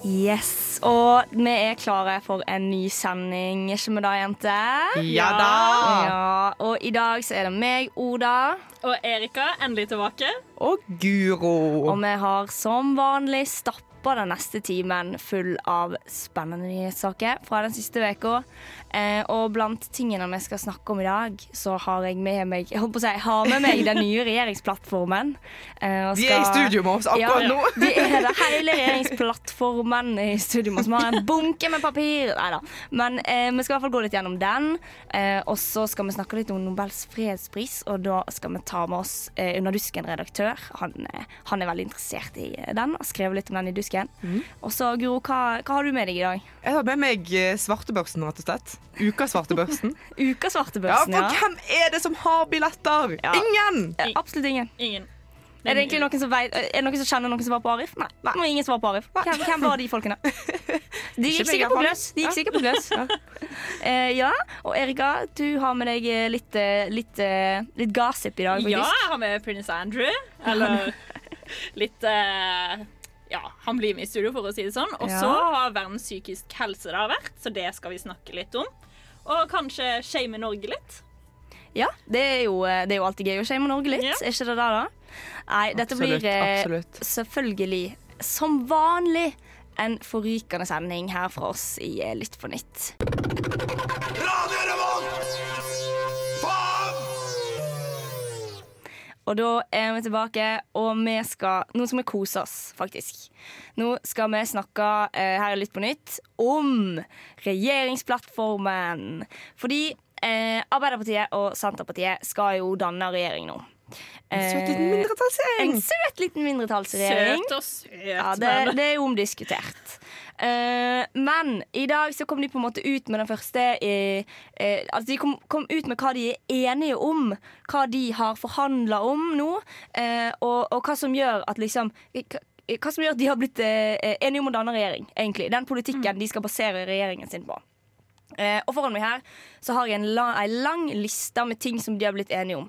Yes, og vi er klare for en ny sending, ikke vi da, jenter? Ja da! Ja, og i dag så er det meg, Oda, Og Erika, endelig tilbake. Og Guro. og vi har som vanlig stappa den neste timen full av spennende nyhetssaker fra den siste uka. Eh, og blant tingene vi skal snakke om i dag, så har jeg med meg Jeg håper å si, har med meg den nye regjeringsplattformen. Eh, og De er i studio med oss akkurat ja, nå. De er det hele regjeringsplattformen i studio med oss. Vi har en bunke med papir. Nei da. Men eh, vi skal i hvert fall gå litt gjennom den. Eh, og så skal vi snakke litt om Nobels fredspris, og da skal vi ta med oss eh, Under dusken-redaktør. Han, eh, han er veldig interessert i den, har skrevet litt om den i dusken. Mm. Og så, Guro, hva, hva har du med deg i dag? Jeg har med meg Svarteboksen svartebørsen, rett og slett. Ukas svartebørsen. Ukas Ja, for ja. hvem er det som har billetter? Ja. Ingen! Ja, Absolutt ingen. Ingen. Er det egentlig noen som, vet, er det noen som kjenner noen som var på Arif? Nei. Nei. Nå er ingen som var på Arif. Hvem, hvem var de folkene? De gikk sikkert på gløss. gløs. De gikk sikkert på gløs. Eh, ja, og Erika, du har med deg eh, litt, eh, litt, eh, litt gossip i dag, Ja, jeg har med prins Andrew. Eller litt eh, Ja, han blir med i studio, for å si det sånn. Og Ja. så har verdens psykisk helse da vært, så det skal vi snakke litt om. Og kanskje shame Norge litt. Ja, det er, jo, eh, det er jo alltid gøy å shame Norge litt. Ja. Er ikke det da, da? Nei, dette Absolutt, blir eh, absolutt. selvfølgelig, som vanlig, en forrykende sending her fra oss i Litt Lytt på nytt. Radio Og da er vi tilbake, og vi skal Nå skal vi kose oss, faktisk. Nå skal vi snakke eh, her litt på nytt om regjeringsplattformen. Fordi eh, Arbeiderpartiet og Senterpartiet skal jo danne regjering nå. Søt liten Eh, mindretallsregjering. En søt liten mindretallsregjering. Søt og søt. Ja, det, det er jo omdiskutert. Eh, men i dag så kom de på en måte ut med den første eh, uh, Altså de kom, kom ut med hva de er enige om. Hva de har forhandla om nå. uh, og, og hva som gjør at liksom hva, som gjør at de har blitt eh, enige om å danne regjering. egentlig Den politikken de skal basere regjeringen sin på. Eh, og foran meg her så har jeg en lang, en lang liste med ting som de har blitt enige om.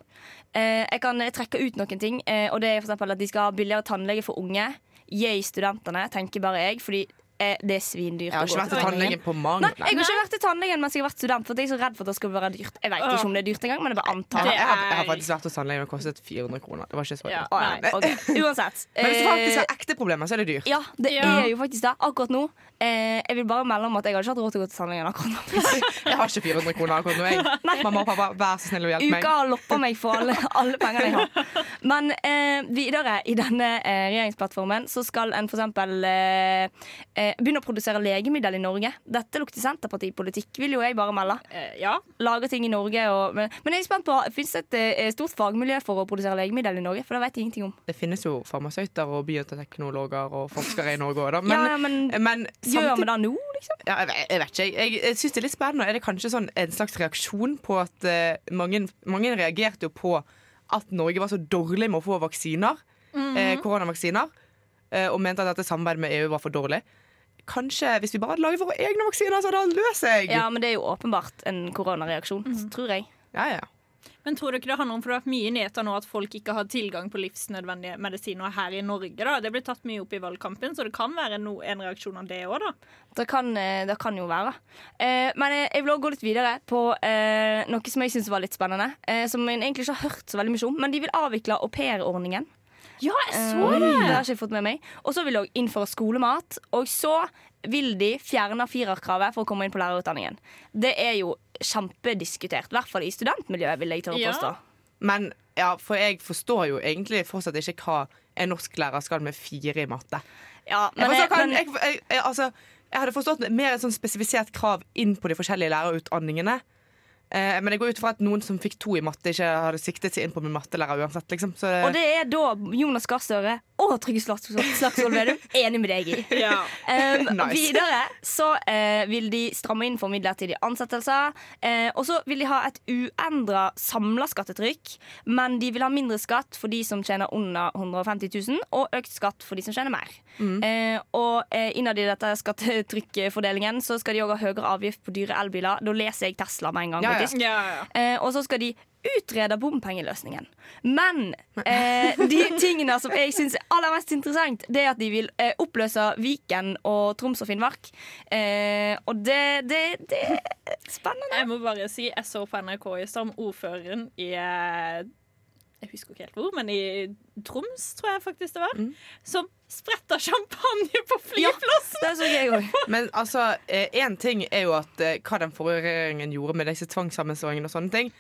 Eh, jeg kan eh, trekke ut noen ting, eh, og det er for at de skal ha billigere tannlege for unge. Yay, studentene, tenker bare jeg, fordi eh, det er svindyrt. Jeg har ikke vært til tannlegen. på mange Nei, jeg har ikke vært til tannlegen mens jeg har vært student, for jeg er så redd for at det skal være dyrt. Jeg vet ikke om det er dyrt engang, men jeg bare antar. Det jeg, har, jeg har er- faktisk vært hos tannlegen og kostet 400 kroner. Det var ikke så Ja. dyrt. Å, ja, ok. Uansett. Men hvis du faktisk Eh, har ekte problemer, så er det dyrt. ja, det Ja. er jo faktisk det. Akkurat nå. Eh, jeg vil bare melde om at jeg har ikke hatt råd til å gå til tannlegen akkurat nå. Jeg har ikke 400 kroner akkurat nå. Jeg. Mamma og pappa, vær så snill å hjelpe meg. Uka har loppa meg for alle, alle pengene jeg har. Men eh, videre i denne eh, regjeringsplattformen så skal en f.eks. Eh, eh, begynne å produsere legemiddel i Norge. Dette lukter Senterpartipolitikk, vil jo jeg bare melde. Eh, ja. Lage ting i Norge og Men, men jeg er spent på, fins det et eh, stort fagmiljø for å produsere legemiddel i Norge? For det vet jeg ingenting om. Det finnes jo farmasøyter og bioteknologer og forskere i Norge òg, da. Men, ja, ja, men men gjør vi det nå, liksom? Ja, jeg, vet- jeg vet ikke. Jeg, jeg, syns det er litt spennende. Er det kanskje sånn en slags reaksjon på at uh, mange, mange reagerte jo på at Norge var så dårlig med å få vaksiner, eh, koronavaksiner, eh, og mente at dette samarbeidet med EU var for dårlig. Kanskje hvis vi bare hadde laget våre egne vaksiner, så hadde alt løst seg. Ja, men det er jo åpenbart en koronareaksjon, tror jeg. ja, ja. Men tror du ikke det handler om for det har vært mye nyheter nå at folk ikke har tilgang på livsnødvendige medisiner her i Norge? da? Det ble tatt mye opp i valgkampen, så det kan være no, en reaksjon av det òg, da. Det kan, eh, det kan jo være. Eh, men jeg- jeg vil også gå litt videre på eh, noe som jeg syns var litt spennende. Eh, som jeg egentlig ikke har hørt så veldig mye om. Men de vil avvikle aupairordningen. Ja, jeg så det har ikke jeg fått med meg. Og så vil de innføre skolemat. Og så vil de fjerne firerkravet for å komme inn på lærerutdanningen. Det er jo kjempediskutert. I hvert fall i studentmiljøet, vil jeg tørre å Ja. påstå. Men ja, for jeg forstår jo egentlig fortsatt ikke hva en norsklærer skal med fire i matte. Ja, Jeg, men, forstår, hva- men, jeg, jeg, jeg, altså, jeg hadde forstått mer et sånn spesifisert krav inn på de forskjellige lærerutdanningene. Eh, men jeg går ut fra at noen som fikk to i matte, ikke hadde siktet seg inn på min mattelærer uansett. Liksom. Så, og det er da Jonas Gahr Støre og Trygve Slagsvold Vedum enig med deg i. Ja. Um, Nice. Videre så uh, vil de stramme inn for midlertidige ansettelser. Uh, og så vil de ha et uendra samla skattetrykk, men de vil ha mindre skatt for de som tjener under 150 000, og økt skatt for de som tjener mer. Eh, og eh, innad i dette skattetrykkfordelingen så skal de òg ha høyere avgift på dyre elbiler. Da leser jeg Tesla med en gang, faktisk. Ja, ja. Og så skal de utrede bompengeløsningen. Men eh, de tingene som jeg syns er aller mest interessant, det er at de vil eh, oppløse Viken og Troms og Finnmark. Eh, og det, det, det er spennende. Jeg må bare si, jeg så på NRK i stad om ordføreren i eh, Jeg husker ikke helt hvor, men i Troms, tror jeg faktisk det var. Som spretta champagne på flyplassen! Det så jeg òg. Men altså, én ting er jo at eh, hva den forrige regjeringen gjorde med disse tvangssammenslåingene og sånne ting.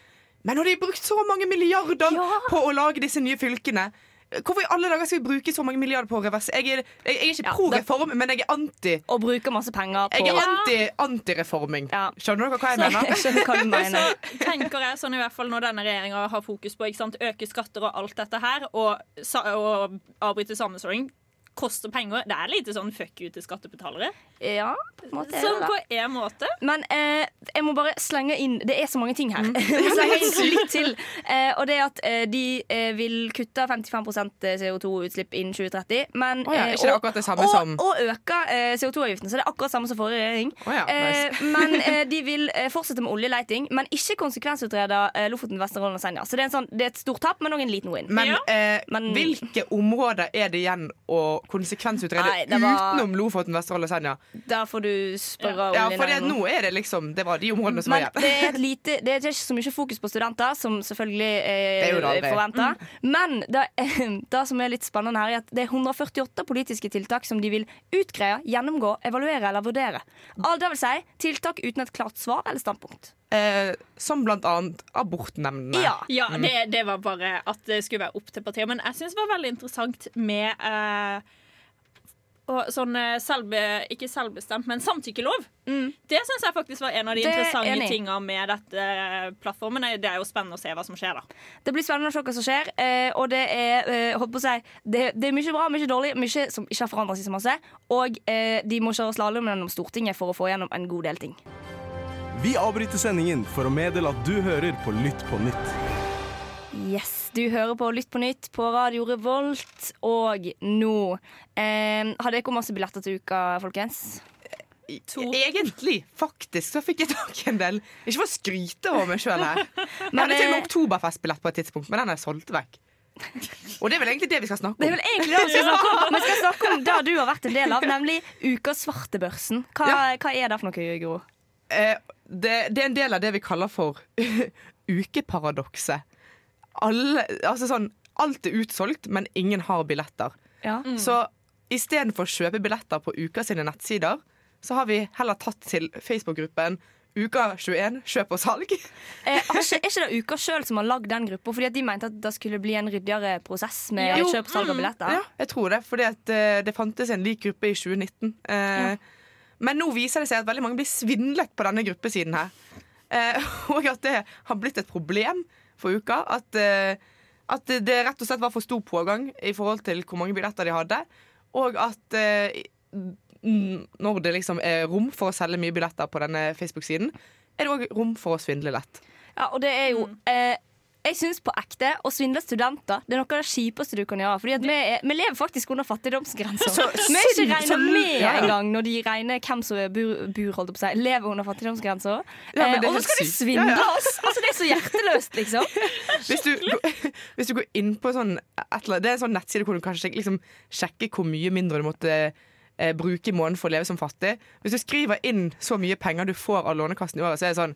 Men når de har brukt så mange milliarder Ja. på å lage disse nye fylkene Hvorfor i alle dager skal vi bruke så mange milliarder på å reverse? Jeg er, jeg, jeg er ikke Ja, pro reform, men jeg er anti Og bruker masse penger på Jeg er anti antireforming. Ja. Skjønner dere hva jeg Så mener? jeg skjønner hva du Så tenker jeg sånn i hvert fall når denne regjeringa har fokus på ikke sant, øke skatter og alt dette her, og, og avbryte sammenslåing, koster penger. Det er lite sånn fuck you til skattebetalere. Ja, på en måte det på en måte. Men eh, jeg må bare slenge inn Det er så mange ting her. Må slenge inn litt til. Eh, og det er at eh, de eh, vil kutte 55% CO2-utslipp innen 2030. Men, oh, ja, eh, ikke det og- akkurat det samme og, som- Og øke eh, CO2-avgiften. Så det er akkurat samme som forrige regjering. Oh, ja, eh, men eh, de vil eh, fortsette med oljeleiting, men ikke konsekvensutrede eh, Lofoten, Vesterålen og Senja. Så det er, en sånn, det er et stort tap, men òg en liten win. Men, Ja. eh, Men- hvilke områder er det igjen å konsekvensutrede Nei, var- utenom Lofoten, Vesterålen og Senja? Der får du spørre Ja, oljenæringen for det, nå er det liksom Det var de områdene som Men var igjen. det et lite, det er ikke så mye fokus på studenter, som selvfølgelig Det eh, det aldri. Men det, det som er litt spennende her, er at det er 148 politiske tiltak som de vil utgreie, gjennomgå, evaluere eller vurdere. Alt det vil si tiltak uten et klart svar eller standpunkt. Eh, som annet abortnemndene. Ja. Ja, det, det var bare at det skulle være opp til partiet. Men jeg syns det var veldig interessant med eh, sånn eh, selve, Ikke selvbestemt, men samtykkelov. Det syns jeg faktisk var en av de Det er interessante tinga tingene med dette eh, plattformen. Det er jo spennende å se hva som skjer, da. Det blir spennende å se hva som skjer. Eh, og det er, eh, holdt på å si, det, det er mye bra, mye dårlig, mye som ikke har forandret seg så masse. Og eh, de må kjøre slalåm gjennom Stortinget for å få gjennom en god del ting. Vi avbryter sendingen for å meddele at du hører på Lytt på nytt. Yes, Du hører på Lytt på nytt på Radio Revolt. Og nå eh, Har dere masse billetter til uka, folkens? Egentlig, faktisk, så fikk jeg tak i en del. Ikke for å skryte over meg sjøl her. Jeg hadde til og med eh, oktoberfestbillett på et tidspunkt, men den er solgt vekk. Og det er vel egentlig det vi skal snakke om. Det er vel egentlig det vi skal snakke om. Vi skal snakke om det du har vært en del av, nemlig Ukas svartebørsen. Hva, Ja. hva er det for noe, Gro? Eh, det, det er en del av det vi kaller for ukeparadokset. Alle, altså sånn, alt er utsolgt, men ingen har billetter. Ja. Så istedenfor å kjøpe billetter på Uka sine nettsider, så har vi heller tatt til Facebook-gruppen Uka21 kjøp og salg. Eh, er ikke, er ikke det Uka sjøl som har lagd den gruppa? Fordi at de mente at det skulle bli en ryddigere prosess med Jo. kjøp salg og billetter? Ja, jeg tror det, fordi at eh, det fantes en lik gruppe i 2019. Eh, Men nå viser det seg at veldig mange blir svindlet på denne gruppesiden her. Eh, og at det har blitt et problem for uka. At, eh, at det rett og slett var for stor pågang i forhold til hvor mange billetter de hadde. Og at eh, når det liksom er rom for å selge mye billetter på denne Facebook-siden, er det òg rom for å svindle lett. Ja, og det er jo eh, Jeg syns på ekte å svindle studenter Det er noe av det kjipeste du kan gjøre. Fordi vi, er, vi lever faktisk under fattigdomsgrensa. Vi er ikke regna med ja, ja. engang når de regner hvem som er bur, holdt på seg, lever under fattigdomsgrensa. Ja, eh, og så skal de svindle Ja, oss! Altså, det er så hjerteløst, liksom. Hvis du, hvis du går inn på sånn eller Det er en sånn nettside hvor du kan sjekke, liksom, sjekke hvor mye mindre du måtte eh, bruke i måneden for å leve som fattig. Hvis du skriver inn så mye penger du får av Lånekassen i året, så er det sånn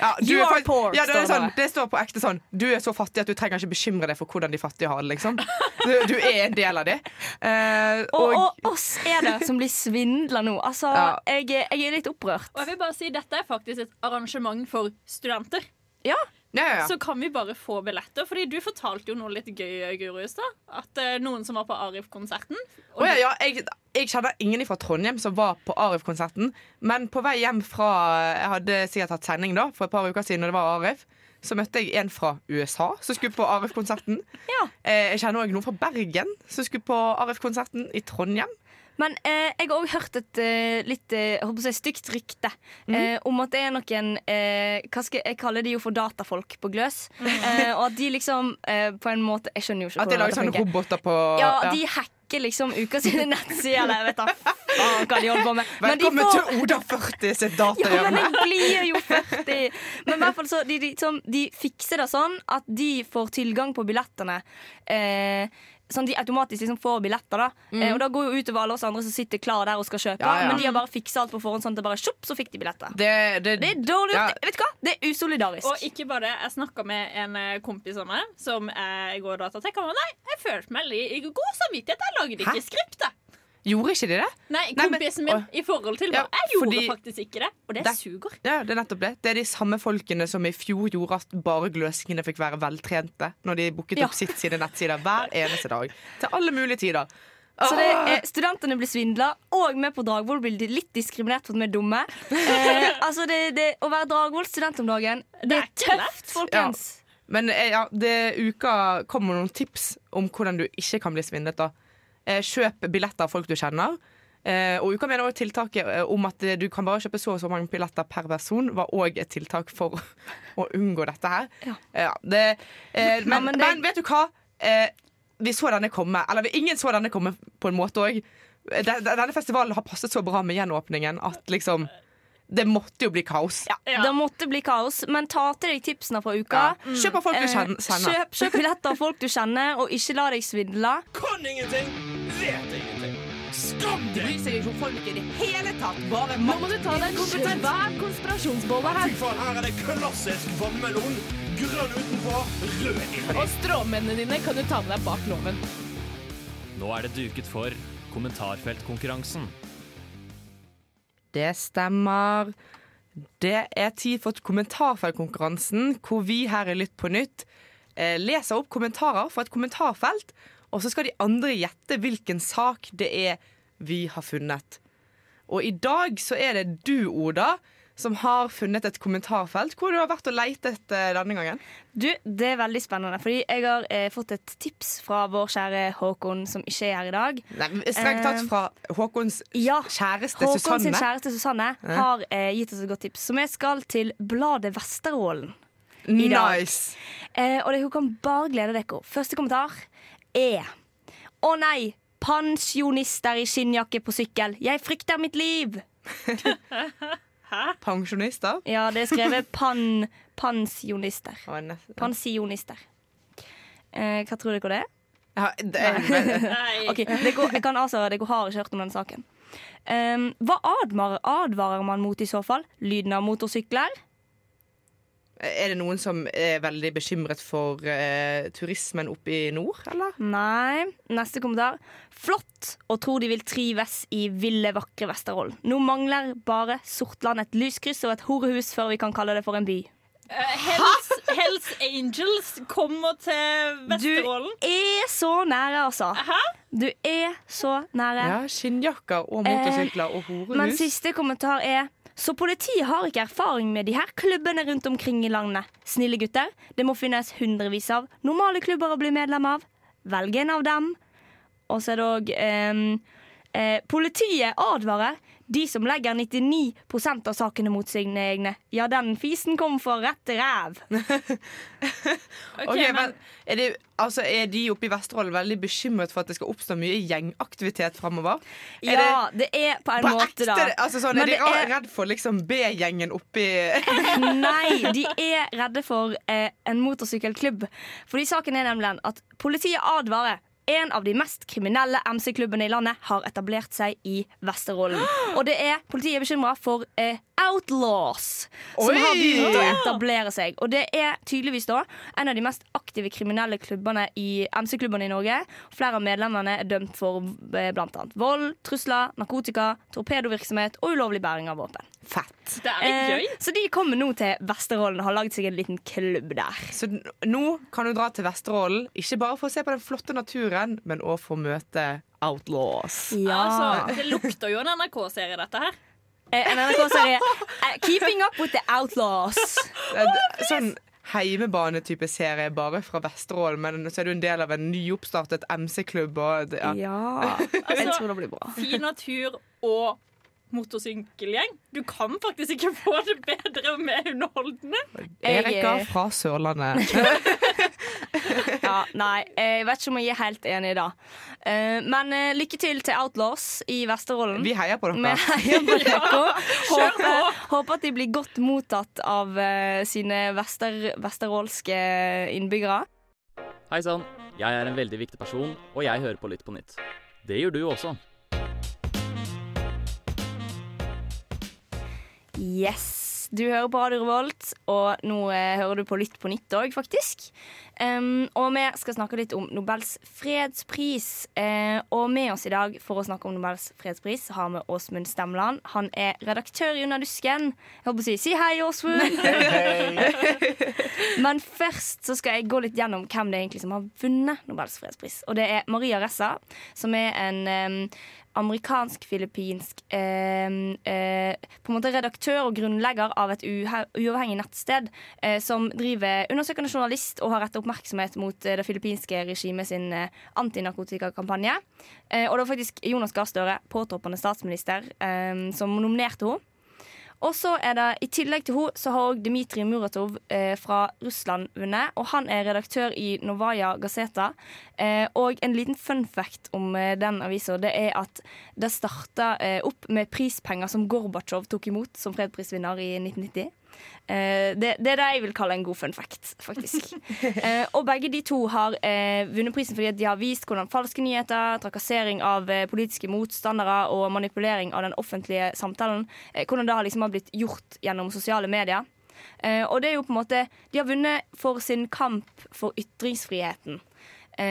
ja, du You er are poor, ja, det, står det sånn, det står på ekte sånn Du er så fattig at du trenger ikke bekymre deg for hvordan de fattige har det. Liksom. Du, du er en del av det. Eh, Og, og, og oss er det som blir svindla nå. Altså, Ja. jeg, jeg er litt opprørt. Og jeg vil bare si Dette er faktisk et arrangement for studenter. Ja, ja, ja. Så kan vi bare få billetter. Fordi du fortalte jo noe litt gøy, Guro, i stad. At uh, noen som var på Arif-konserten Å ja, jeg, jeg kjenner ingen fra Trondheim som var på Arif-konserten. Men på vei hjem fra Jeg hadde sikkert hatt sending da for et par uker siden, og det var Arif. så møtte jeg en fra USA som skulle på Arif-konserten. Ja. Eh, jeg kjenner òg noen fra Bergen som skulle på Arif-konserten i Trondheim. Men eh, jeg har òg hørt et eh, litt eh, si, stygt rykte eh, om at det er noen eh, Hva skal jeg kalle de jo for datafolk på Gløs. Eh, og at de liksom eh, på en måte Jeg skjønner jo ikke At de lager sånne roboter på Ja, de hacker liksom uka sine nettsider. Eller vet da faen hva de holder på med. Men de Velkommen får- til Oda 40 sitt Ja, men datahjørne. jeg blir jo 40. Men i hvert fall så de, de, som, de fikser det sånn at de får tilgang på billettene. Eh, sånn de automatisk liksom får billetter. da eh, Og da går jo utover alle oss andre som sitter klar der og skal kjøpe. Ja, ja. Men de har bare fiksa alt på forhånd, sånn at det bare sjopp, så fikk de billetter. Det, det, Det er dårlig Ja. Vet du hva? Det er usolidarisk. Og ikke bare, Jeg snakka med en eh, kompis av meg som jeg går datatek. Han var nei, jeg følte meg i i god samvittighet. Jeg lagde ikke Hæ? skriptet. Gjorde ikke de det? Nei, kompisen min i forhold til Ja, Jeg gjorde fordi- faktisk ikke det, og det Det- suger. Ja, det er nettopp det. Det er de samme folkene som i fjor gjorde at bare gløsingene fikk være veltrente når de booket Ja. opp sitt sine nettsider hver eneste dag. Til alle mulige tider. Så det, eh, Studentene blir svindla, og vi på Dragvoll blir litt diskriminert for at vi er dumme. Eh, altså det, det, Å være Dragvoll student om dagen, det er tøft, folkens. Men eh, ja, det uka kommer noen tips om hvordan du ikke kan bli svindlet. da. Eh, Kjøp billetter av folk du kjenner. Eh, og uka mener også tiltaket eh, om at du kan bare kjøpe så og så mange billetter per person, var òg et tiltak for å unngå dette her. Ja. Ja, det, men, ja, men, det- vet du hva? Eh, vi så denne komme. Eller vi- ingen så denne komme på en måte òg. Denne festivalen har passet så bra med gjenåpningen at liksom Det måtte jo bli kaos. Ja, Ja. Det måtte bli kaos, men ta til deg tipsene fra uka. Ja. Kjøp av folk du Eh, kjenner. Kjøp, kjøp billetter av folk du kjenner, og ikke la deg svindle. Kan ingenting, vet ingenting. Skam deg! Bryr seg ikke om folk i det hele tatt. Bare Nå må du ta deg en Hver konspirasjonsbolle her. Fy faen, her er det klassisk vannmelon. Grønn utenpå, rød inni. Og stråmennene dine kan du ta med deg bak loven. Nå er det duket for kommentarfeltkonkurransen. Det stemmer. Det er tid for kommentarfeltkonkurransen, hvor vi her i Lytt på nytt eh, leser opp kommentarer fra et kommentarfelt, og så skal de andre gjette hvilken sak det er vi har funnet. Og i dag så er det du, Oda, som har funnet et kommentarfelt. Hvor du har vært og lett etter denne gangen. Du, Det er veldig spennende, fordi jeg har eh, fått et tips fra vår kjære Håkon, som ikke er her i dag. Nei, Strengt tatt fra Håkons Ja, kjæreste Håkon sin Håkons kjæreste Susanne har eh, gitt oss et godt tips. Så vi skal til bladet Vesterålen. i dag. Nice. Eh, og dere kan bare glede dere. Første kommentar er Å nei! Pensjonister i skinnjakke på sykkel. Jeg frykter mitt liv! Pensjonister. Ja, det er skrevet pan, pensjonister. Å. Eh, hva tror dere det er? Ja, det er, Nei. okay, det går, jeg kan altså, Dere har ikke hørt om den saken. Um, hva advarer, advarer man mot i så fall? Lyden av motorsykler? Er det noen som er veldig bekymret for eh, turismen oppe i nord, eller? Nei. Neste kommentar. Flott og tror de vil trives i ville, vakre Vesterålen. Nå mangler bare Sortland et lyskryss og et horehus før vi kan kalle det for en by. Uh, Hells, Hells Angels kommer til Vesterålen. Du er så nære, altså. Hæ? Du er så nære. Ja, skinnjakker og motorsykler og horehus. Men siste kommentar er Så politiet har ikke erfaring med de her klubbene rundt omkring i landet. Snille gutter, det må finnes hundrevis av normale klubber å bli medlem av. Velg en av dem. Og så er det òg eh, Politiet advarer de som legger 99 av sakene mot sine egne. Ja, den fisen kom for rette ræv. okay, okay, men, er, det, altså, er de oppe i Vesterålen veldig bekymret for at det skal oppstå mye gjengaktivitet framover? Er Ja, det er på en På måte, ekte, da. altså, sånn, er de det er- redd for liksom B-gjengen oppi Nei, de er redde for eh, en motorsykkelklubb. Fordi saken er nemlig at politiet advarer. En av de mest kriminelle MC-klubbene i landet har etablert seg i Vesterålen. Og det er, politiet er bekymra for eh, outlaws som Oi! har begynt å etablere seg. Og det er tydeligvis da en av de mest aktive kriminelle klubbene i MC-klubbene i Norge. Flere av medlemmene er dømt for bl.a. blant annet vold, trusler, narkotika, torpedovirksomhet og ulovlig bæring av våpen. Fett. det er litt gøy. Eh, så de kommer nå til Vesterålen og har lagd seg en liten klubb der. Så nå kan du dra til Vesterålen, ikke bare for å se på den flotte naturen, men òg for å møte outlaws. Ja. Altså, det lukter jo en NRK-serie, dette her. Eh, en NRK-serie eh, 'Keeping Up With The Outlaws'. Sånn heimebane-type serie bare fra Vesterålen, men så er du en del av en nyoppstartet MC-klubb. og Ja. Ja. Jeg Altså, tror det blir bra. fin natur og motorsykkelgjeng. Du kan faktisk ikke få det bedre og mer underholdende. Erika fra Sørlandet. Ja, nei, jeg vet ikke om jeg er helt enig i det. Eh, Men eh, lykke til til Outlaws i Vesterålen. Vi heier på dere. heier på dere. Håper, håper at de blir godt mottatt av eh, sine vester, vesterålske innbyggere. Hei sann, jeg er en veldig viktig person, og jeg hører på Lytt på nytt. Det gjør du også. Yes, du hører på Radio Revolt, og nå eh, hører du på Lytt på nytt òg, faktisk. Um, og vi skal snakke litt om Nobels fredspris. Uh, og med oss i dag for å snakke om Nobels fredspris har vi Åsmund Stemland. Han er redaktør i Under dusken. Jeg holdt på å si si hei, Åsmund! Men først så skal jeg gå litt gjennom hvem det er egentlig som har vunnet Nobels fredspris. Og det er Maria Ressa, som er en em, amerikansk-filippinsk eh, eh, På en måte redaktør og grunnlegger av et uavhengig nettsted eh, som driver undersøkende journalist og har rettet oppmerksomhet mot eh, det filippinske regimet sin eh, antinarkotikakampanje. Eh, og det var faktisk Jonas Gahr Støre, påtroppende statsminister, em, som nominerte henne. Og så er det, I tillegg til henne så har også Dmitrij Muratov eh, fra Russland vunnet. Og han er redaktør i Novaja Gazeta. Eh, og en liten fun fact om eh, den avisa det er at det starta eh, opp med prispenger som Gorbatsjov tok imot som fredsprisvinner i 1990. Eh, det, det er det jeg vil kalle en god fun fact, faktisk. eh, og begge de to har eh, vunnet prisen fordi de har vist hvordan falske nyheter, trakassering av politiske motstandere og manipulering av den offentlige samtalen, hvordan det har liksom har blitt gjort gjennom sosiale medier. Og det er jo på en måte De har vunnet for sin kamp for ytringsfriheten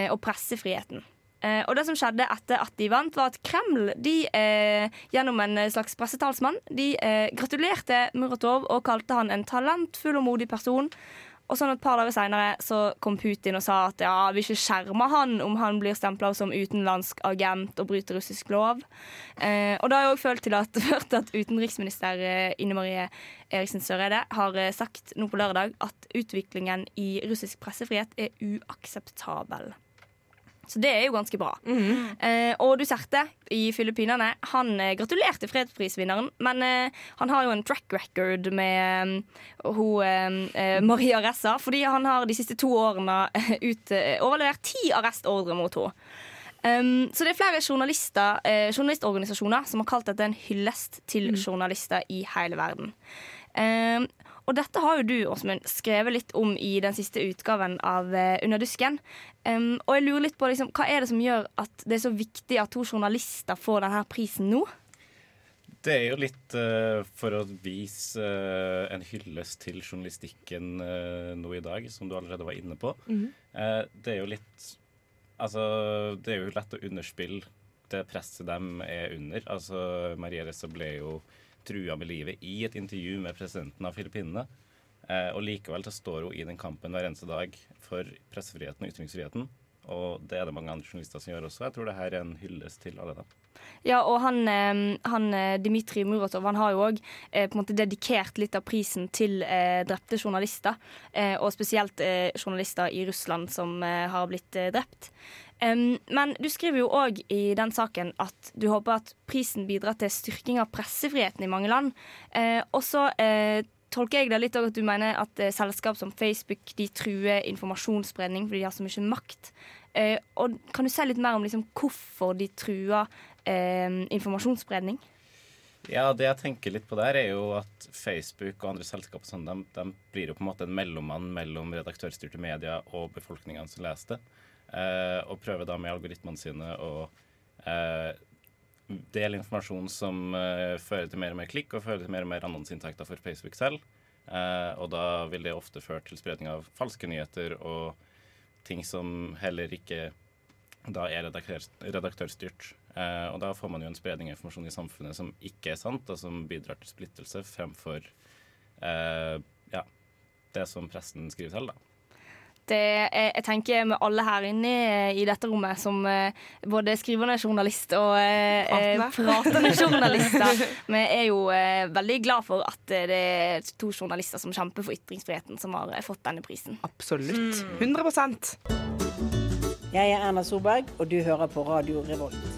og pressefriheten. Eh, og det som skjedde etter at de vant, var at Kreml de, eh, gjennom en slags pressetalsmann de eh, gratulerte Muratov og kalte han en talentfull og modig person. Og sånn Et par dager seinere kom Putin og sa at ja, vi ikke skjermer han om han blir stempla som utenlandsk agent og bryter russisk lov. Eh, og det har jeg også følt til at, hørt at utenriksminister eh, Ine Marie Eriksen Søreide har eh, sagt nå på lørdag at utviklingen i russisk pressefrihet er uakseptabel. Så det er jo ganske bra. eh, og Duterte i Filippinene Han eh, gratulerte fredsprisvinneren, men eh, han har jo en track record med eh, hun, eh, eh, Maria Ressa, fordi han har de siste to årene ut, overlevert ti arrestordre mot henne. Um, så det er flere journalister, journalistorganisasjoner som har kalt dette en hyllest til journalister i hele verden. Um, og dette har jo du, Åsmund, skrevet litt om i den siste utgaven av eh, Under dusken. Um, og jeg lurer litt på liksom, hva er det som gjør at det er så viktig at to journalister får denne prisen nå? Det er jo litt uh, for å vise uh, en hyllest til journalistikken uh, nå i dag, som du allerede var inne på. Eh, det er jo litt Altså, det er jo lett å underspille det presset de er under. Altså, Maria Ressa ble jo trua med livet i et intervju med presidenten av Filippinene. Eh, og likevel så står hun i den kampen hver eneste dag for pressefriheten og ytringsfriheten. Og det er det mange andre journalister som gjør også. Jeg tror det her er en hyllest til alle dem. Ja, og han, eh, han eh, Dmitrij Muratov han har jo òg eh, dedikert litt av prisen til drepte journalister. Og spesielt journalister i Russland som har blitt drept. Men du skriver jo òg i den saken at du håper at prisen bidrar til styrking av pressefriheten i mange land. Også og så tolker jeg det litt òg at du mener at eh, selskap som Facebook de truer informasjonsspredning fordi de har så mye makt. Eh, og kan du si litt mer om liksom, hvorfor de truer eh, informasjonsspredning? Ja, det jeg tenker litt på der, er jo at Facebook og andre selskaper sånn, de, de blir jo på en måte en mellommann mellom redaktørstyrte media og befolkningen som leser det. Eh, og prøver da med algoritmene sine å dele informasjon som uh, fører til mer og mer klikk og fører til mer og mer annonseinntekter for Facebook selv. Uh, og da vil det ofte føre til spredning av falske nyheter og ting som heller ikke da er redaktør, redaktørstyrt. Uh, og da får man jo en spredning av informasjon i samfunnet som ikke er sant, og som bidrar til splittelse fremfor ja, det som pressen skriver selv, da. Det jeg, jeg tenker med alle her inne i dette rommet som eh, både skrivende journalist og eh, eh, pratende journalister. Vi er jo eh, veldig glad for at eh, det er to journalister som kjemper for ytringsfriheten, som har eh, fått denne prisen. Absolutt. 100% Jeg er Erna Solberg, og du hører på Radio Revolt.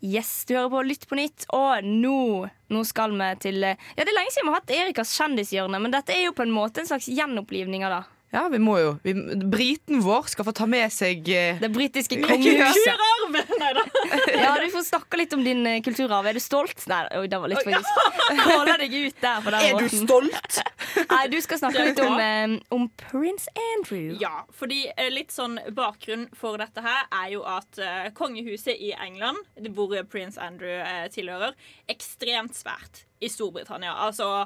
Yes, du hører på Lytt på nytt, og nå, nå skal vi til Ja, det er lenge siden vi har hatt Erikas kjendishjørne, men dette er jo på en måte en slags gjenopplivning av det. Ja, vi må jo. Vi, briten vår skal få ta med seg eh, Det britiske kongehuset. Kulturarv! Nei da. Ja, du får snakke litt om din eh, kulturarv. Er du stolt? Nei, oi, det var litt faktisk. Holde deg ut der på den Er du måten. stolt? Nei, du skal snakke er litt om, eh, om prins Andrew. Ja, fordi eh, litt sånn bakgrunn for dette her er jo at eh, kongehuset i England, hvor prins Andrew eh, tilhører, ekstremt svært i Storbritannia. Altså,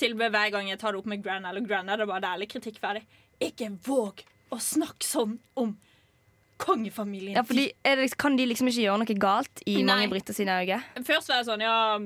til og med hver gang jeg tar det opp med Gran eller Grand, er det bare det er litt kritikkferdig. Ikke våg å snakke sånn om kongefamilien. Ja, fordi det, Kan de liksom ikke gjøre noe galt i Nei. mange briter sine øyne? Først var jeg sånn, ja,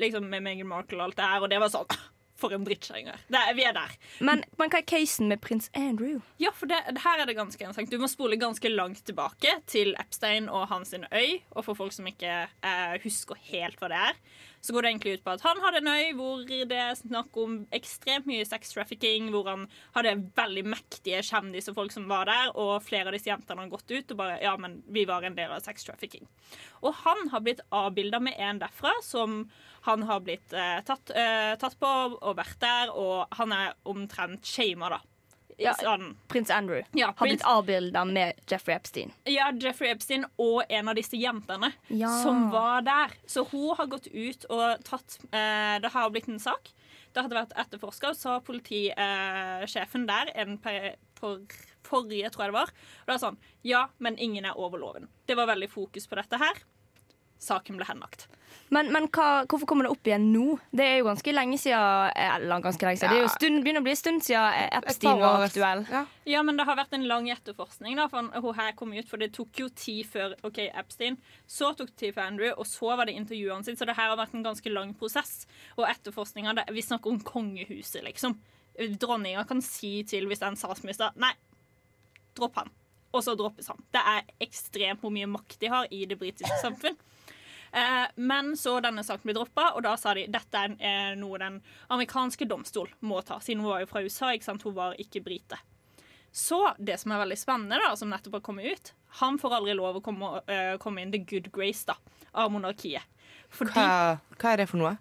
liksom med Meghan Markle og alt det her, og det var sånn For en er- Vi er der. Men, men hva er casen med prins Andrew? Ja, for det, her er det ganske interessant. Du må spole ganske langt tilbake til Epstein og hans øy. Og for folk som ikke eh, husker helt hva det er, så går det egentlig ut på at han hadde en øy hvor det er snakk om ekstremt mye sex trafficking, hvor han hadde veldig mektige kjendiser, folk som var der, og flere av disse jentene har gått ut og bare Ja, men vi var en del av sex trafficking. Og han har blitt avbilda med en derfra som han har blitt eh, tatt, eh, tatt på og vært der, og han er omtrent shama, da. Ja, Sånn. Prins Andrew Ja, har blitt avbilda med Jeffrey Epstein. Ja, Jeffrey Epstein og en av disse jentene Ja. som var der. Så hun har gått ut og tatt eh, Det har blitt en sak. Det hadde vært etterforska, så har politisjefen der en per, for, forrige, tror jeg det var. Og det var sånn Ja, men ingen er over loven. Det var veldig fokus på dette her. Saken ble henlagt. Men, men hva, hvorfor kommer det opp igjen nå? Det er jo ganske lenge siden eh, Eller ganske lenge siden. Det er jo stund, begynner å bli en stund siden eh, Epstein var aktuell. Ja. Ja, men det har vært en lang etterforskning. da, for Hun her kom ut, for det tok jo tid før ok, Epstein. Så tok det tid for Andrew, og så var det intervjuene sine. Så det her har vært en ganske lang prosess. Og etterforskninga Vi snakker om kongehuset, liksom. Dronninga kan si til hvis det er en statsminister Nei, dropp han. Og så droppes han. Det er ekstremt hvor mye makt de har i det britiske samfunn. Eh, men så denne saken ble droppa, og da sa de dette er eh, noe den amerikanske domstol må ta, siden hun var jo fra USA. ikke sant? Hun var ikke brite. Så det som er veldig spennende, da, som nettopp har kommet ut Han får aldri lov å komme, eh, komme inn the good grace da, av monarkiet. Fordi Hva, hva er det for noe?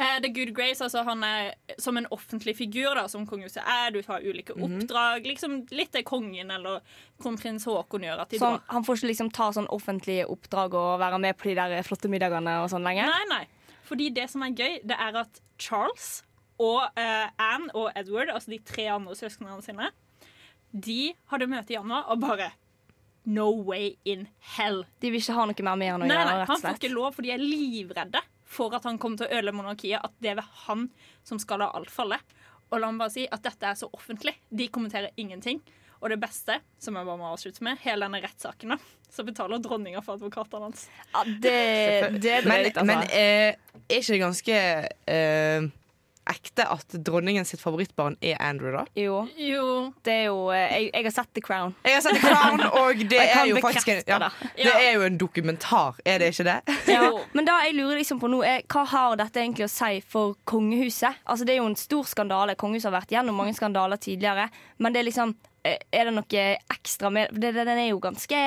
Eh, the good grace, altså han er som en offentlig figur, da, som kongehuset er. Du tar ulike Mhm. oppdrag. liksom Litt det kongen eller kronprins Haakon gjør. at de Så han, han får ikke liksom ta sånn offentlige oppdrag og være med på de der flotte middagene og sånn lenger? Nei, nei. Fordi det som er gøy, det er at Charles og uh, Anne og Edward, altså de tre andre søsknene sine, de hadde møte i januar og bare No way in hell. De vil ikke ha noe mer med han å Nei, gjøre, nei, rett Han får ikke lov, for de er livredde for at han kommer til å ødelegge monarkiet. At det er han som skal la alt falle. Og la meg bare si at dette er så offentlig. De kommenterer ingenting. Og det beste, som jeg bare må avslutte med, hele denne rettssaken, så betaler dronninga for advokatene hans. Ja, det, det er Men, drøyt, altså. men eh, er ikke det ganske eh, ekte at dronningen sitt favorittbarn er Andrew, da? Jo. Det er jo eh, jeg, jeg har sett The Crown. Jeg har sett The Crown, og det er jo faktisk en, ja, det. er jo en dokumentar, er det ikke det? Ja, men da jeg lurer liksom på nå er, Hva har dette egentlig å si for kongehuset? Altså Det er jo en stor skandale. Kongehuset har vært gjennom mange skandaler tidligere. Men det er liksom eh, Er det noe ekstra med det, Den er jo ganske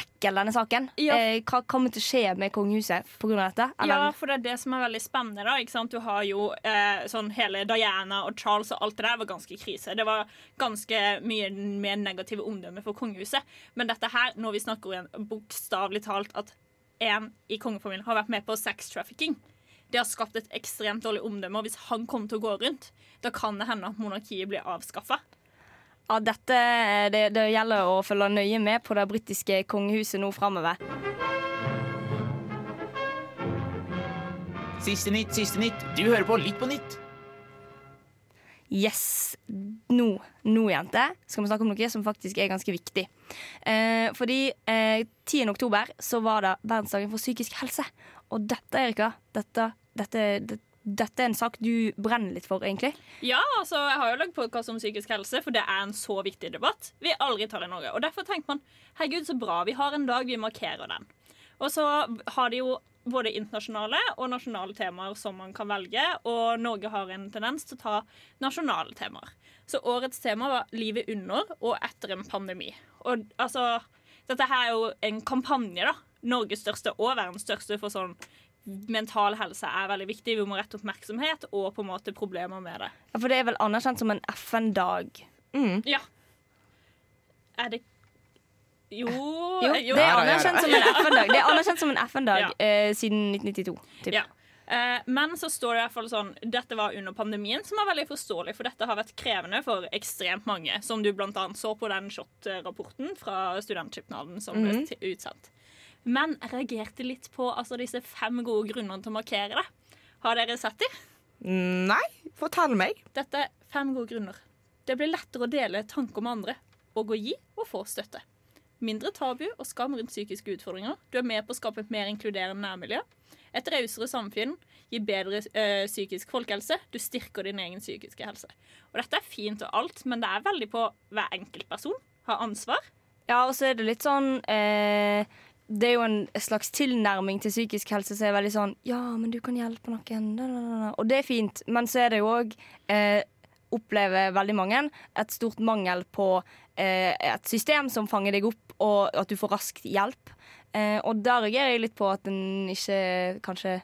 ekkel, denne saken. Eh, hva kommer til å skje med kongehuset pga. dette? Ja, for det er det som er veldig spennende. da? Du har jo eh, sånn hele Diana og Charles og alt det der var ganske krise. Det var ganske mye mer negative omdømme for kongehuset. Men dette her, når vi snakker igjen bokstavelig talt at en i kongefamilien har vært med på sex trafficking det har skapt et ekstremt dårlig omdømme. Og hvis han kommer til å gå rundt, da kan det hende at monarkiet blir avskaffa. Ja, dette, det, det gjelder å følge nøye med på det britiske kongehuset nå framover. Siste nytt, siste nytt. Du hører på Litt på nytt. Yes. Nå, nå, jente, skal vi snakke om noe som faktisk er ganske viktig. Eh, fordi eh, 10. oktober så var det verdensdagen for psykisk helse. Og dette, Erika, dette, dette det dette er en sak du brenner litt for, egentlig. Ja, altså, jeg har jo lagd podkast om psykisk helse, for det er en så viktig debatt vi aldri tar i Norge. Og derfor tenker man herregud, så bra, vi har en dag vi markerer den. Og så har de jo både internasjonale og nasjonale temaer som man kan velge, og Norge har en tendens til å ta nasjonale temaer. Så årets tema var 'Livet under og etter en pandemi'. Og altså, dette her er jo en kampanje, da. Norges største og verdens største for sånn mental helse er veldig viktig. Vi må rette oppmerksomhet og på en måte problemer med det. Ja, For det er vel anerkjent som en FN-dag? Ja. Er det Jo, Jo, det er anerkjent som en FN-dag Det er anerkjent som en FN-dag Ja. eh, siden 1992. Typ. Ja. Eh, men så står det i hvert fall sånn Dette var under pandemien, som er veldig forståelig, for dette har vært krevende for ekstremt mange. Som du annet så på den SHoT-rapporten fra Studentskipnaden som ble Mhm. til- utsendt. Men jeg reagerte litt på altså, disse fem gode grunnene til å markere det. Har dere sett de? Nei, fortell meg. Dette er fem gode grunner. Det blir lettere å dele tanker med andre, og å gi og få støtte. Mindre tabu og skam rundt psykiske utfordringer. Du er med på å skape et mer inkluderende nærmiljø. Et rausere samfunn gir bedre ø, psykisk folkehelse. Du styrker din egen psykiske helse. Og dette er fint og alt, men det er veldig på hver enkelt person. Har ansvar. Ja, og så er det litt sånn eh, Det er jo en slags tilnærming til psykisk helse som er veldig sånn Ja, men du kan hjelpe noen. Og det er fint, men så er det jo òg eh, Opplever veldig mange et stort mangel på eh, et system som fanger deg opp, og at du får raskt hjelp. Eh, og der reagerer jeg litt på at en ikke kanskje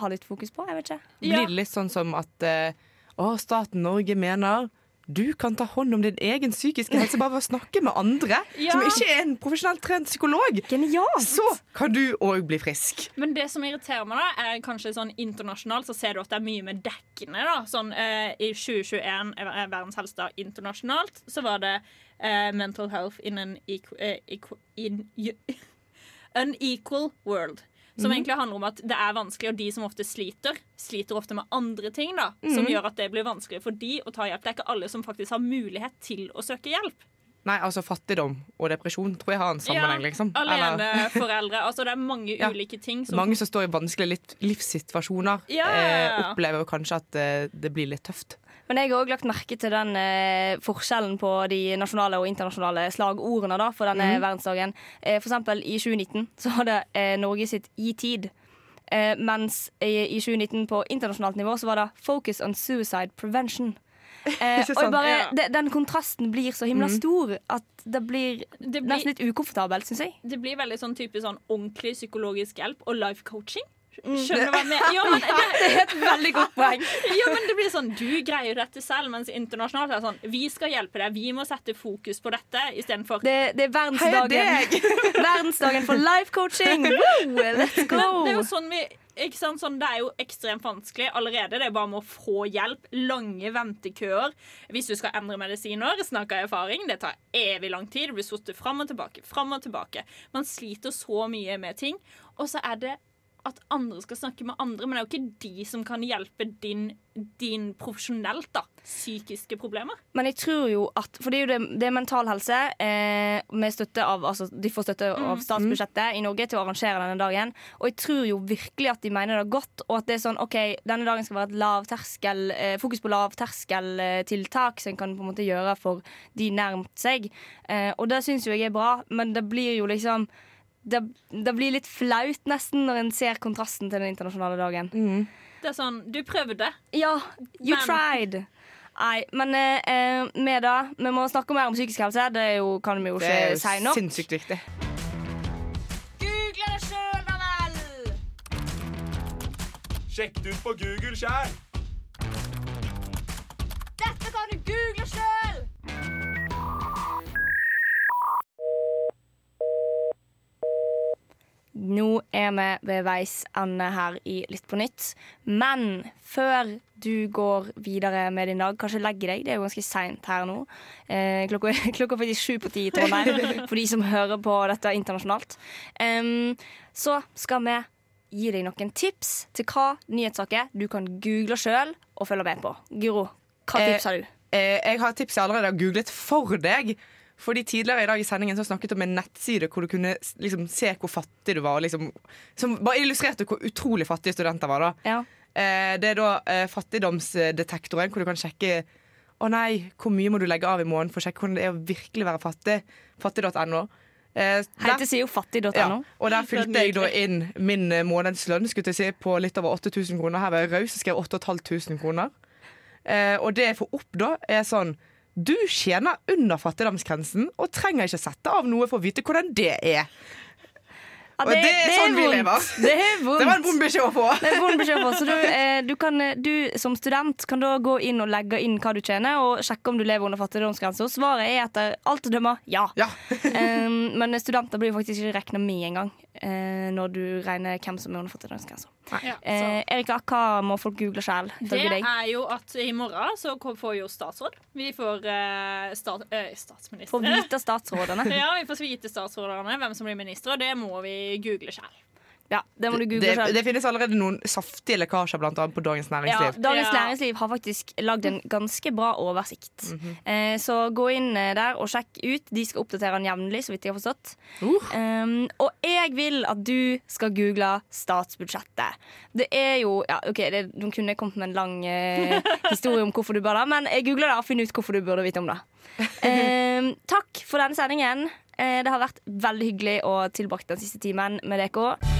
har litt fokus på. Jeg vet ikke. Blir det litt sånn som at eh, å, staten Norge mener du kan ta hånd om din egen psykiske helse bare ved å snakke med andre Ja. som ikke er en profesjonelt trent psykolog. Genialt! Så kan du òg bli frisk. Men det som irriterer meg, da, er kanskje sånn internasjonalt så ser du at det er mye mer dekkende. da. Sånn, eh, I 2021, er Verdens helsedag internasjonalt, så var det eh, mental health in an equal, eh, equal in, unequal world. Som mm. egentlig handler om at det er vanskelig, og de som ofte sliter, sliter ofte med andre ting. da, Som Mhm. gjør at det blir vanskelig for de å ta hjelp. Det er ikke alle som faktisk har mulighet til å søke hjelp. Nei, altså fattigdom og depresjon tror jeg har en sammenheng, liksom. Eller- Aleneforeldre. Altså, det er mange Ja. ulike ting som Mange som står i vanskelige livssituasjoner, Ja. eh, opplever kanskje at eh, det blir litt tøft. Men jeg har òg lagt merke til den eh, forskjellen på de nasjonale og internasjonale slagordene da, for denne Mhm. verdensdagen. Eh, for eksempel i 2019 så var det eh, Norge sitt Gi tid. Eh, mens i, i 2019 på internasjonalt nivå så var det Focus on Suicide Prevention. Eh, og bare, Ja. de, Den kontrasten blir så himla Mhm. stor at det blir, Det blir- nesten litt ukomfortabelt, syns jeg. Det blir veldig sånn type sånn ordentlig psykologisk hjelp og life coaching. Mm. Skjønner du hva jeg mener? Ja, men, Det er et veldig godt poeng. ja, men det blir sånn, Du greier dette selv, mens internasjonalt er det sånn Vi skal hjelpe deg, vi må sette fokus på dette istedenfor Det, det er verdensdagen, verdensdagen for life coaching! Woo, let's go! Men det er jo sånn vi? Sånn, det er jo ekstremt vanskelig allerede. Det er bare med å få hjelp. Lange ventekøer. Hvis du skal endre medisiner, snakker jeg erfaring, det tar evig lang tid. Du blir sittet fram og tilbake, fram og tilbake. Man sliter så mye med ting. Og så er det at andre skal snakke med andre, men det er jo ikke de som kan hjelpe din, din profesjonelt, da. Psykiske problemer. Men jeg tror jo at For det er jo det, det er Mental Helse eh, med støtte av Altså de får støtte av statsbudsjettet i Norge til å arrangere denne dagen. Og jeg tror jo virkelig at de mener det godt, og at det er sånn OK, denne dagen skal være et lavterskel eh, fokus på lavterskeltiltak som en kan på en måte gjøre for de nærmt seg. Eh, og det syns jo jeg er bra, men det blir jo liksom det, det blir litt flaut nesten når en ser kontrasten til den internasjonale dagen. Det er sånn Du prøvde. Ja, you Men- tried. Nei, men eh, eh, med det Vi må snakke mer om psykisk helse. Det er jo, kan vi jo Det er ikke si nok. sinnssykt viktig. Google det sjøl, da vel! Sjekk det ut på Google sjæl. Nå er vi ved veis ende her i Lytt på nytt. Men før du går videre med din dag, kanskje legger deg, det er jo ganske seint her nå. Eh, klokka, klokka er faktisk sju på ti i Trondheim, for de som hører på dette internasjonalt. Um, så skal vi gi deg noen tips til hva nyhetssaker du kan google sjøl og følge med på. Guro, hva Eh, tips har du? Eh, jeg har tips jeg allerede har googlet for deg. Fordi Tidligere i dag i sendingen så snakket du om en nettside hvor du kunne liksom, se hvor fattig du var. Liksom, som bare illustrerte hvor utrolig fattige studenter var. da Ja. Eh, det er da eh, fattigdomsdetektoren, hvor du kan sjekke Å nei, hvor mye må du legge av i måneden for å sjekke hvordan det er å virkelig være fattig. Fattig.no. Eh, Heter sier jo fattig.no. ja, og der fylte jeg da inn min eh, månedslønn skulle jeg si, på litt over 8000 kroner. Her var jeg raus og skrev 8500 kroner. Eh, og det jeg får opp da, er sånn Du tjener under fattigdomsgrensen og trenger ikke sette av noe for å vite hvordan det er. Ja, Og det er sånn vi lever. Det er vondt. Det var en vond beskjed å få. Det er en vond beskjed å få. Så du, eh, du, kan, eh, du som student kan da gå inn og legge inn hva du tjener, og sjekke om du lever under fattigdomsgrensa. Svaret er etter alt å dømme ja. um, men studenter blir faktisk ikke regna med engang uh, når du regner hvem som er under fattigdomsgrensa. Ja, Eh, Erika, hva må folk google sjøl? Det er jo at i morgen så får jo statsråd. Vi får eh, stat, eh, statsminister. Får vite statsrådene. ja, vi får vite statsrådene, hvem som blir minister, og det må vi google sjøl. Ja, det må du google Det, selv. det finnes allerede noen saftige lekkasjer blant annet på Dagens Ja, Næringsliv. Dagens Næringsliv har faktisk lagd en ganske bra oversikt. eh, så gå inn eh, der og sjekk ut. De skal oppdatere den jevnlig, så vidt jeg har forstått. Um, og jeg vil at du skal google statsbudsjettet. Det er jo ja, OK, det, de kunne kommet med en lang eh, historie om hvorfor du bør det, men jeg googler det og finner ut hvorfor du burde vite om det. Um, takk for denne sendingen. Eh, det har vært veldig hyggelig å tilbake den siste timen med dere.